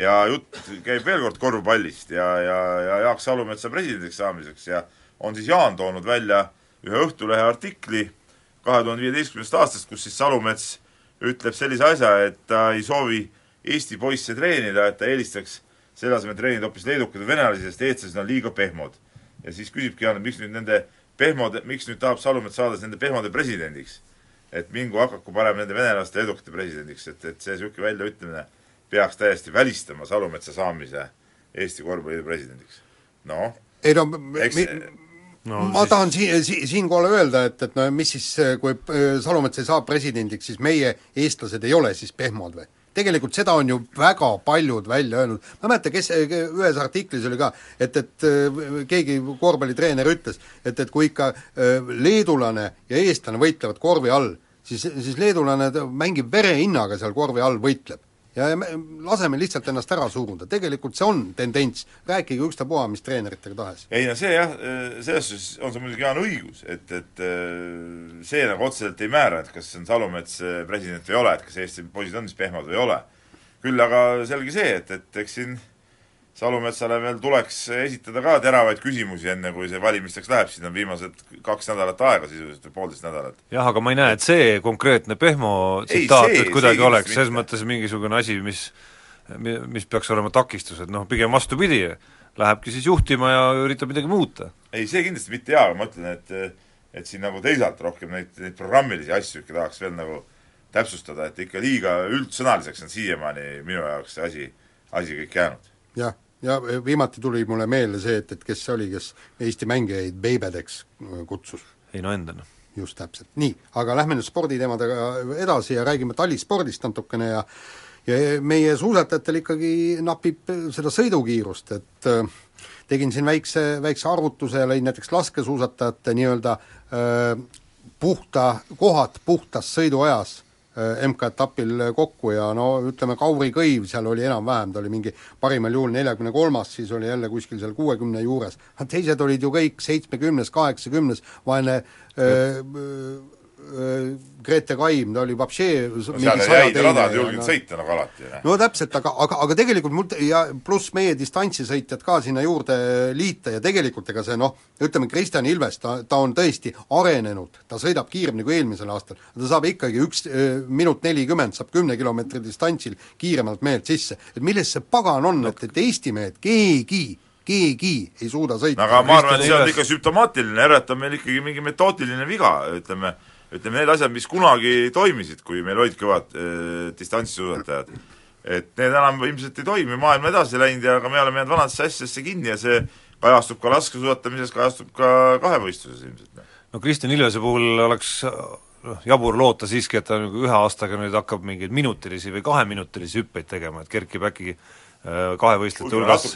ja jutt käib veel kord korvpallist ja, ja, ja Jaak Salumetsa presidendiks saamiseks ja on siis Jaan toonud välja ühe Õhtulehe artikli kahe tuhande viieteistkümnendast aastast, kus siis Salumets ütleb sellise asja, et ta ei soovi Eesti poisse treenida, et ta eelistaks selle asemel treenida hoopis leedukad või venelased, sest eestlased on liiga pehmod. ja siis küsibki Jaan, et miks nüüd nende pehmode, miks nüüd tahab Salumets saada nende pehmode presidendiks. et mingu hakaku parem nende venelaste edukate presidendiks, et, et see niisugune väljaütlemine peaks täiesti välistama Salumetsa saamise Eesti korvpalliliidu presidendiks. noh, ei no eks mi, no ma siis... tahan siin, siin, siinkohal öelda, et, et no mis siis, kui äh, Salumets ei saa presidendiks, siis meie, eestlased, ei ole siis pehmod või? Tegelikult seda on ju väga paljud välja öelnud, ma ei mäleta, kes, ühes artiklis oli ka, et, et äh, keegi korvpallitreener ütles, et, et kui ikka äh, leedulane ja eestlane võitlevad korvi all, siis, siis leedulane mängib verehinnaga seal korvi all, võitleb ja, ja me laseme lihtsalt ennast ära suruda, tegelikult see on tendents, rääkige ükstapuha, mis treeneritega tahes. ei no see jah, selles suhtes on sul muidugi Jaan õigus, et, et äh, see nagu otseselt ei määra, et kas on Salumets äh, president või ei ole, et kas Eesti poisid on siis pehmad või ei ole. küll aga selge see, et, et eks siin Salumetsale veel tuleks esitada ka teravaid küsimusi, enne kui see valimisteks läheb, siin on viimased kaks nädalat aega sisuliselt või poolteist nädalat. jah, aga ma ei näe, et see konkreetne Pehmo tsitaat nüüd kuidagi oleks selles mõttes mingisugune asi, mis mis peaks olema takistus, et noh, pigem vastupidi, lähebki siis juhtima ja üritab midagi muuta. ei, see kindlasti mitte jaa, aga ma ütlen, et et siin nagu teisalt rohkem neid, neid programmilisi asju ikka tahaks veel nagu täpsustada, et ikka liiga üldsõnaliseks on siiamaani minu jaoks see asi, asi kõik jäänud jah, ja viimati tuli mulle meelde see, et, et kes see oli, kes Eesti mängijaid beebedeks äh, kutsus. Heino Enden. just täpselt, nii, aga lähme nüüd sporditeemadega edasi ja räägime talispordist natukene ja ja meie suusatajatel ikkagi napib seda sõidukiirust, et äh, tegin siin väikse, väikse arvutuse ja lõin näiteks laskesuusatajate nii-öelda puhta, kohad puhtas sõiduajas MK-etapil kokku ja no ütleme, Kauri Kõiv seal oli enam-vähem, ta oli mingi parimal juhul neljakümne kolmas, siis oli jälle kuskil seal kuuekümne juures. teised olid ju kõik seitsmekümnes, kaheksakümnes, vaene öö, öö, Grete Kaim, ta oli vapšee seal jäid radad julgenud no, sõita nagu alati. no täpselt, aga, aga, aga tegelikult mul ja pluss meie distantsisõitjad ka sinna juurde liita ja tegelikult ega see noh, ütleme Kristjan Ilves, ta, ta on tõesti arenenud, ta sõidab kiiremini kui eelmisel aastal, ta saab ikkagi üks minut nelikümmend, saab kümne kilomeetri distantsil kiiremalt mehelt sisse. et milles see pagan on, et, et Eesti mehed, keegi keegi ei suuda sõita. aga ma arvan, et see on ikka sümptomaatiline, järelikult on meil ikkagi mingi metoodiline viga, ütleme, ütleme, need asjad, mis kunagi toimisid, kui meil olid kõvad äh, distantssuusatajad, et need enam ilmselt ei toimi, maailm edasi läinud ja aga me oleme jäänud vanadesse asjadesse kinni ja see kajastub ka laskesuusatamises, kajastub ka kahevõistluses ilmselt. no Kristjan Ilvese puhul oleks noh, jabur loota siiski, et ta nagu ühe aastaga nüüd hakkab mingeid minutilisi või kaheminutilisi hüppeid tegema, et kerkib äkki kahevõistlejate hulgas,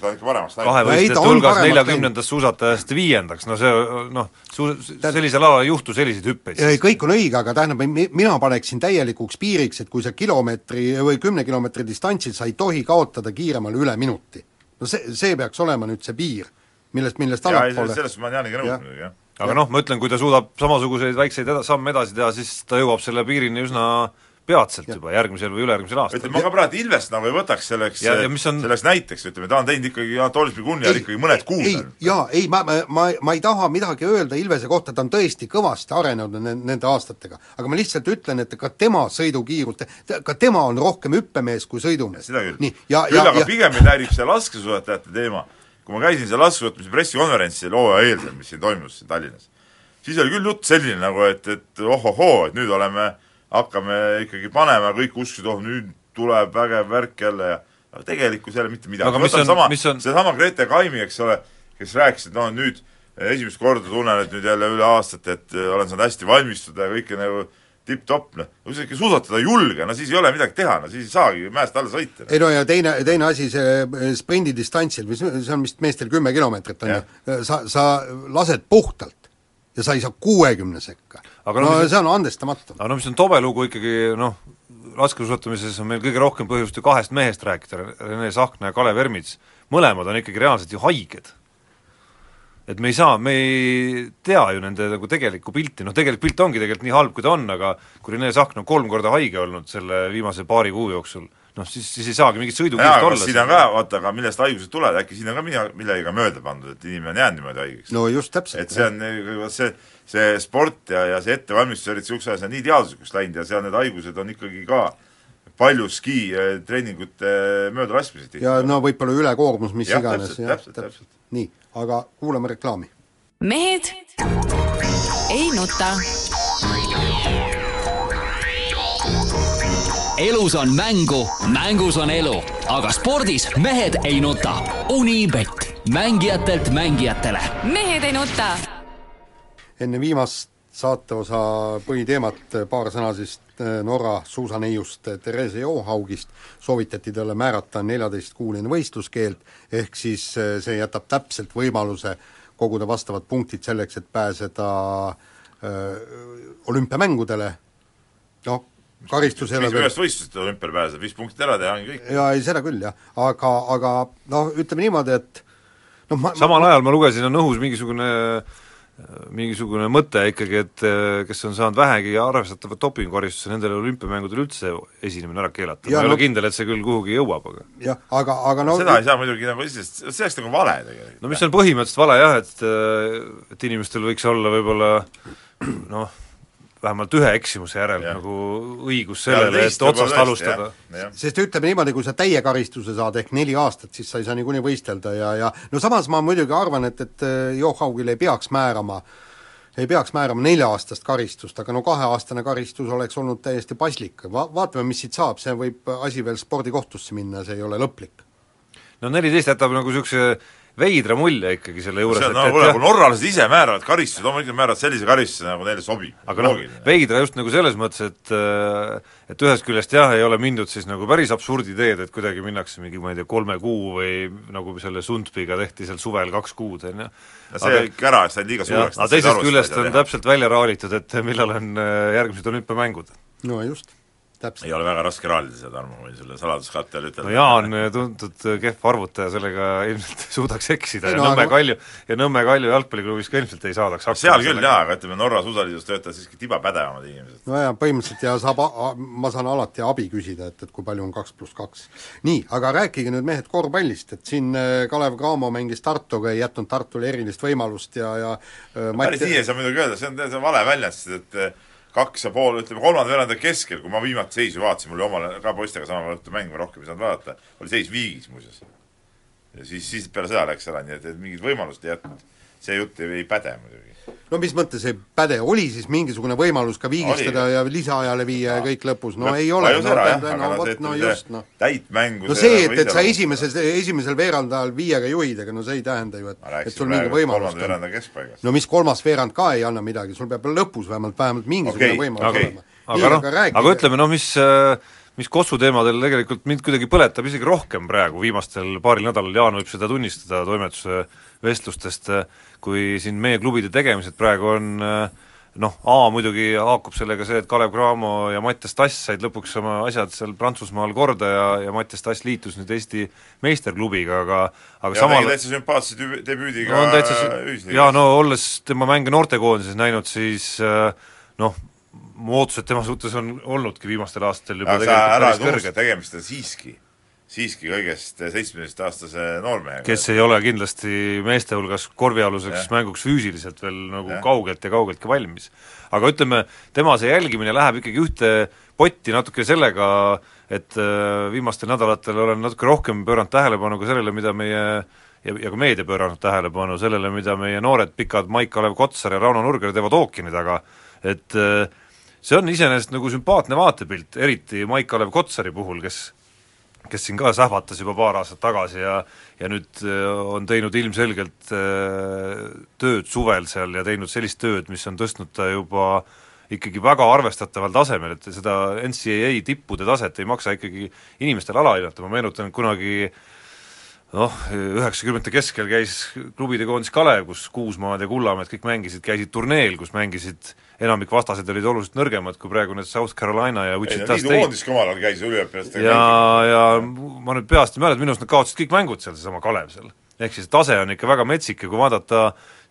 kahevõistlejate hulgas neljakümnendast suusatajast viiendaks, no see noh, su-, sellisel alal ei juhtu selliseid hüppeid. kõik on õige, aga tähendab, mina paneksin täielikuks piiriks, et kui sa kilomeetri või kümne kilomeetri distantsil sa ei tohi kaotada kiiremale üle minuti. no see, see peaks olema nüüd see piir, millest, millest allapoole selles ma olen Jaaniga nõus muidugi, jah. aga noh, ma ütlen, kui ta suudab samasuguseid väikseid eda-, samme edasi teha, siis ta jõuab selle piirini üsna peatselt juba, järgmisel või ülejärgmisel aastal. ütleme, ma ka praegu Ilvest nagu ei võtaks selleks, on... selleks näiteks, ütleme, ta on teinud ikkagi Anatolis Biguni ajal ikkagi mõned kuud. ei, jaa, ei, ma, ma, ma, ma ei taha midagi öelda Ilvese kohta, ta on tõesti kõvasti arenenud nende aastatega. aga ma lihtsalt ütlen, et ka tema sõidukiirus, ka tema on rohkem hüppemees kui sõidumees. seda küll. küll aga ja... pigem mind häirib see laskesuusatajate teema, kui ma käisin seal laskesuusatamise pressikonverentsil hooaja eeldel, mis siin toimus siin Tallinnas, siis oli küll jutt selline nagu, et, et ohohoo, et nüüd oleme hakkame ikkagi panema, kõik usksid, oh nüüd tuleb vägev värk jälle ja aga tegelikkus jälle mitte midagi. võtame sama, seesama Grete Kaimi, eks ole, kes rääkis, et noh, nüüd esimest korda tunnen, et nüüd jälle üle aastate, et äh, olen saanud hästi valmistuda ja kõike nagu tipp-topp, noh, kui sa ikka suusatada ei julge, no siis ei ole midagi teha, no siis ei saagi mäest alla sõita no.. ei no ja teine, teine asi, see äh, sprindidistantsil, mis see on vist meestel kümme kilomeetrit, on ju, sa, sa lased puhtalt ja sa ei saa kuuekümne sekka aga no, no mis, see on andestamatu. aga no mis on tobe lugu ikkagi noh, laskesuusatamises on meil kõige rohkem põhjust ju kahest mehest rääkida, Rene Sahkna ja Kalev Ermits, mõlemad on ikkagi reaalselt ju haiged. et me ei saa, me ei tea ju nende nagu tegelikku pilti, noh tegelik pilt ongi tegelikult nii halb, kui ta on, aga kui Rene Sahkna on kolm korda haige olnud selle viimase paari kuu jooksul, noh siis, siis ei saagi mingit sõidukiirust olla. siin on ka, vaata, aga millest haigused tulevad, äkki siin on ka mida, millegagi mööda pandud, et inimene on jäänud niimoodi haigeks. no just täpselt. et see on, see see sport ja, ja see ettevalmistus, eriti niisuguse asja, on nii teaduslikuks läinud ja seal need haigused on ikkagi ka paljuski eh, treeningute möödalaskmised. ja no võib-olla ülekoormus, mis ja, iganes. täpselt, täpselt, täpselt. nii, aga kuulame reklaami mehed ei nuta. Elus on mängu, mängus on elu, aga spordis mehed ei nuta. Unibet, mängijatelt mängijatele. mehed ei nuta. enne viimast saateosa põhiteemat paar sõna siis äh, Norra suusaneiust Therese Johaugist soovitati talle määrata neljateistkuuline võistluskeeld, ehk siis äh, see jätab täpselt võimaluse koguda vastavad punktid selleks, et pääseda öö, olümpiamängudele, noh, karistus ei ole viis ühest võistlusest olümpiale pääseb, viis punkti ära teha, ongi kõik. jaa, ei seda küll jah, aga, aga noh, ütleme niimoodi, et noh ma samal ajal ma lugesin, on õhus mingisugune mingisugune mõte ikkagi, et kes on saanud vähegi arvestatavat dopingukaristuse, nendele olümpiamängudel üldse esinemine ära keelata, ma ei no, ole kindel, et see küll kuhugi jõuab, aga jah, aga, aga no seda ei saa muidugi nagu iseenesest, see oleks nagu vale tegelikult. no mis on põhimõtteliselt vale jah, et et inimestel võiks olla võib-olla noh, vähemalt ühe eksimuse järel Jah. nagu õigus sellele, et otsast alustada. sest ütleme niimoodi, kui sa täie karistuse saad ehk neli aastat, siis sa ei saa niikuinii võistelda ja, ja no samas ma muidugi arvan, et, et äh, Johaugile ei peaks määrama ei peaks määrama nelja-aastast karistust, aga no kaheaastane karistus oleks olnud täiesti paslik, va-, vaatame, mis siit saab, see võib asi veel spordikohtusse minna, see ei ole lõplik. no neliteist jätab nagu niisuguse veidra mulje ikkagi selle juures, see on et, nagu, et kui norralased ise määravad karistusi, loomulikult määravad sellise karistuse, nagu neile sobib. aga noh, veidra just nagu selles mõttes, et et ühest küljest jah, ei ole mindud siis nagu päris absurdi teed, et kuidagi minnakse mingi, ma ei tea, kolme kuu või nagu selle Sundby'ga tehti seal suvel kaks kuud, on ju. see kõik ära, et sai liiga suureks. aga teisest küljest on täpselt välja raalitud, et millal on äh, järgmised olümpiamängud. no just täpselt. ei ole väga raske raalida seda, Tarmo, võin sulle saladuskatte all ütelda. no Jaan, tuntud kehv arvutaja, sellega ilmselt [LAUGHS] suudaks eksida ei, ja no, Nõmme aga... Kalju, ja Nõmme Kalju jalgpalliklubis ka ilmselt ei saadaks hakkama. seal küll jaa, aga ütleme, Norra suusaliidus töötavad siiski tiba pädevamad inimesed. no jaa, põhimõtteliselt ja saab, ma saan alati abi küsida, et, et kui palju on kaks pluss kaks. nii, aga rääkige nüüd mehed korvpallist, et siin äh, Kalev Cramo mängis Tartuga, ei jätnud Tartule erilist võimalust ja, ja äh, päris nii ei saa muidugi öelda, see on, see on vale väljend, sest et äh, kaks ja pool, ütleme kolmanda veeranda keskel, kui ma viimati seisu vaatasin, mul oli omal ka poistega sama õhtu mäng, ma rohkem ei saanud vaadata, oli seis viigis muuseas. ja siis, siis peale seda läks ära, nii et, et mingit võimalust ei jätnud. See jutt ei, ei päde muidugi no mis mõttes ei päde, oli siis mingisugune võimalus ka viigistada oli. ja lisaajale viia ja kõik lõpus, no ei ole, no, no vot, no just, noh. täitmängu no see, et, et sa esimeses, esimesel veerandajal viiega juhid, ega no see ei tähenda ju, et et sul mingi võimalus on. no mis kolmas veerand ka ei anna midagi, sul peab lõpus vähemalt, vähemalt mingisugune okay, võimalus okay. olema. aga noh, aga ütleme noh, mis mis Kossu teemadel tegelikult mind kuidagi põletab isegi rohkem praegu, viimastel paaril nädalal, Jaan võib seda tunnistada toimetuse vestlustest, kui siin meie klubide tegemised praegu on noh, A muidugi haakub sellega see, et Kalev Cramo ja Mattias Tass said lõpuks oma asjad seal Prantsusmaal korda ja, ja Mattias Tass liitus nüüd Eesti meisterklubiga, aga aga ja samal täitsa sümpaatse debü-, debüüdiga no, täitsa, jaa, no olles tema mänge noortekoondises näinud, siis noh, mu ootused tema suhtes on olnudki viimastel aastatel juba aga sa ära unusta, tegemist on siiski, siiski kõigest seitsmeteistaastase noormehega. kes ei ole kindlasti meeste hulgas korvialuseks ja. mänguks füüsiliselt veel nagu ja. kaugelt ja kaugeltki valmis. aga ütleme, tema see jälgimine läheb ikkagi ühte potti natuke sellega, et äh, viimastel nädalatel olen natuke rohkem pööranud tähelepanu ka sellele, mida meie ja, ja ka meedia pööranud tähelepanu sellele, mida meie noored pikad Maik-Kalev Kotsar ja Rauno Nurger teevad ookeani taga, et äh, see on iseenesest nagu sümpaatne vaatepilt, eriti Maik-Kalev Kotsari puhul, kes kes siin ka sähvatas juba paar aastat tagasi ja ja nüüd on teinud ilmselgelt tööd suvel seal ja teinud sellist tööd, mis on tõstnud ta juba ikkagi väga arvestataval tasemel, et seda NCAA tippude taset ei maksa ikkagi inimestel alahinnata, ma meenutan kunagi noh, üheksakümnendate keskel käis klubide koondis Kalev, kus Kuusmaad ja Kullamäed kõik mängisid, käisid turneel, kus mängisid enamik vastased olid oluliselt nõrgemad kui praegu need South Carolina ja Wichita State. koondis ka omal ajal käis üliõpilastega ja, ja ma nüüd peast ei mäleta, minu arust nad kaotasid kõik mängud seal, seesama Kalev seal. ehk siis tase on ikka väga metsik ja kui vaadata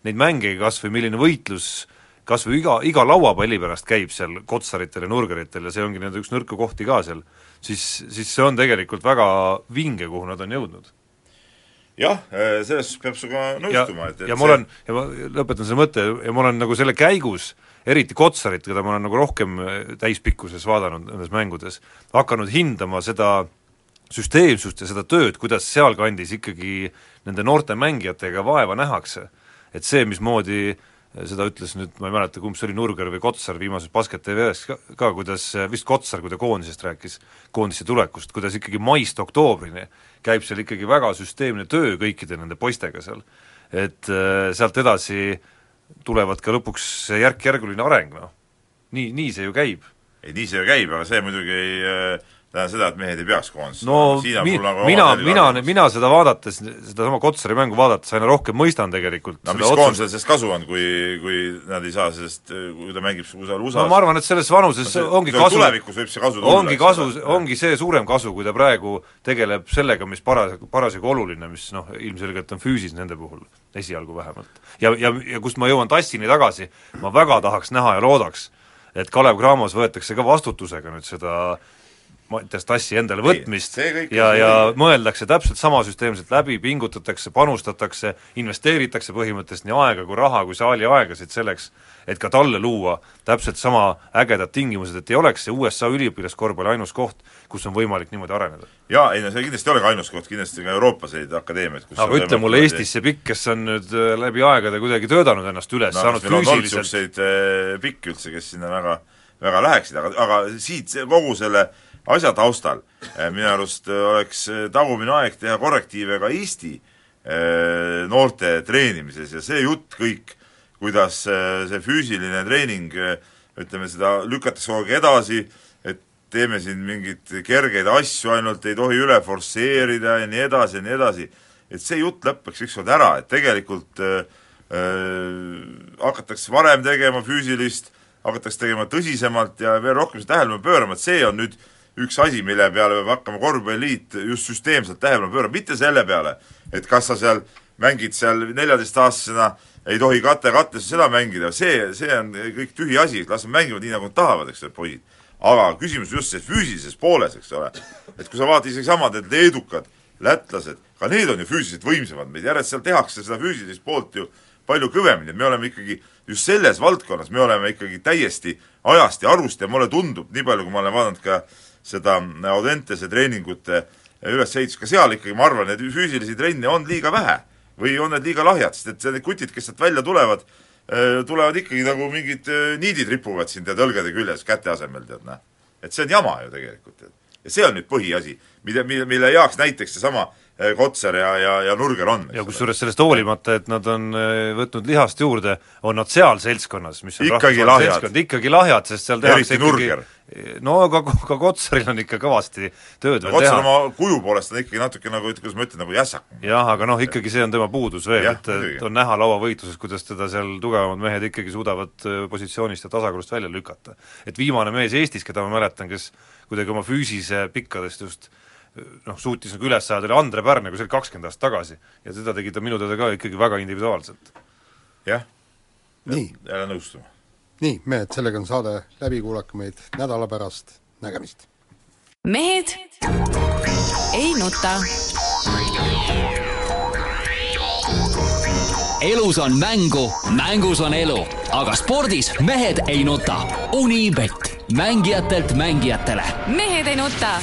neid mänge kas või milline võitlus kas või iga, iga lauapalli pärast käib seal kotsaritel ja nurgeritel ja see ongi nende üks nõrku kohti ka seal, siis, siis see on tegelikult väga vinge, kuhu nad on jõudnud jah, selles suhtes peab sinuga nõustuma, et, et ja ma olen, ja ma lõpetan selle mõtte, ja ma olen nagu selle käigus eriti Kotsarit, keda ma olen nagu rohkem täispikkuses vaadanud nendes mängudes, hakanud hindama seda süsteemsust ja seda tööd, kuidas sealkandis ikkagi nende noorte mängijatega vaeva nähakse. et see, mismoodi seda ütles nüüd, ma ei mäleta, kumb see oli, Nurger või Kotsar viimases Basket TV-s ka, ka, kuidas vist Kotsar, kui ta koondisest rääkis, koondisse tulekust, kuidas ikkagi maist oktoobrini käib seal ikkagi väga süsteemne töö kõikide nende poistega seal. et äh, sealt edasi tulevad ka lõpuks see järk-järguline areng, noh. nii, nii see ju käib. ei, nii see ju käib, aga see muidugi ei äh, tähendab seda, et mehed ei peaks koondises no mi-, nagu mina, mina, mina seda vaadates, sedasama Kotsari mängu vaadates aina rohkem mõistan tegelikult no mis koondisel sellest kasu on, kui, kui nad ei saa sellest, kui ta mängib USA-l USA-s? no ma arvan, et selles vanuses no, see, ongi see kasu tulevikus võib see kasu tulla. ongi kasu, ongi see suurem kasu, kui ta praegu tegeleb sellega, mis paras-, parasjagu oluline, mis noh, ilmselgelt on füüsis nende puhul, esialgu vähemalt. ja, ja, ja kust ma jõuan Tassini tagasi, ma väga tahaks näha ja loodaks, et Kalev Cramos võetakse ka vastutusega nüüd seda Mattias Tassi endale võtmist Ei, ja, ja mõeldakse täpselt sama süsteemselt läbi, pingutatakse, panustatakse, investeeritakse põhimõtteliselt nii aega kui raha kui saali aegasid selleks, et ka talle luua täpselt sama ägedad tingimused, et ei oleks see USA üliõpilaskorvpalli ainus koht, kus on võimalik niimoodi areneda. jaa, ei no see kindlasti ei ole ka ainus koht, kindlasti ka Euroopas neid akadeemiaid, kus aga ütle mulle Eestis see pikk, kes on nüüd äh, läbi aegade kuidagi töötanud ennast üles no,, saanud füüsiliselt äh, pikki üldse, kes sinna väga, väga läheksid, aga, aga siit kogu selle asja taustal. Eh, minu arust eh, oleks eh, tagumine aeg teha korrektiive ka Eesti noorte treenimises ja see jutt kõik, kuidas see füüsiline treening, ütleme seda lükatakse kogu aeg edasi, et teeme siin mingeid kergeid asju ainult, ei tohi üle forsseerida ja nii edasi ja nii edasi, et see jutt lõpeks ükskord ära, et tegelikult äh, hakatakse varem tegema füüsilist, hakatakse tegema tõsisemalt ja veel rohkem tähelepanu pöörama, et see on nüüd äh, üks asi, mille peale peab hakkama korvpalliliit just süsteemselt tähelepanu pöörama, mitte selle peale, et kas sa seal mängid seal neljateistaastasena, ei tohi kate kattesse seda mängida, see, see on kõik tühi asi, las nad mängivad nii, nagu nad tahavad, eks ole, poisid. aga küsimus just see füüsilises pooles, eks ole. et kui sa vaatad isegi samad need leedukad, lätlased, ka need on ju füüsiliselt võimsamad meid, järjest seal tehakse seda füüsilist poolt ju palju kõvemini, me oleme ikkagi just selles valdkonnas, me oleme ikkagi täiesti ajast ja arust ja mulle tundub, nii palju, kui ma olen vaadanud ka äh, seda Audentese treeningute ülesehitust, ka seal ikkagi ma arvan, et füüsilisi trenne on liiga vähe või on need liiga lahjad, sest et need kutid, kes sealt välja tulevad, tulevad ikkagi nagu mingid niidid ripuvad siin tead õlgade küljes käte asemel, tead näe. et see on jama ju tegelikult, tead. ja see on nüüd põhiasi, mille, mille, mille heaks näiteks seesama äh, Kotsar ja, ja, ja Nurger on. ja kusjuures sellest hoolimata, et nad on võtnud lihast juurde, on nad seal seltskonnas, mis on ikkagi lahjad, ikkagi lahjad, sest seal tehakse ikkagi Nurger no aga ka Kotsaril on ikka kõvasti tööd veel teha. Kotsar oma kuju poolest on ikkagi natuke nagu, kuidas ma ütlen, nagu jässak. jah, aga noh, ikkagi see on tema puudus veel, et, et on näha lauavõitluses, kuidas teda seal tugevamad mehed ikkagi suudavad äh, positsioonist ja tasakaalust välja lükata. et viimane mees Eestis, keda ma mäletan, kes kuidagi oma füüsise pikkadest just äh, noh, suutis nagu üles ajada, oli Andre Pärn, aga see oli kakskümmend aastat tagasi. ja seda tegi ta minu teada ka ikkagi väga individuaalselt. jah, jälle nõustuma nii, mehed, sellega on saade läbi, kuulake meid nädala pärast, nägemist! mehed ei nuta. elus on mängu, mängus on elu, aga spordis mehed ei nuta. Unibet, mängijatelt mängijatele. mehed ei nuta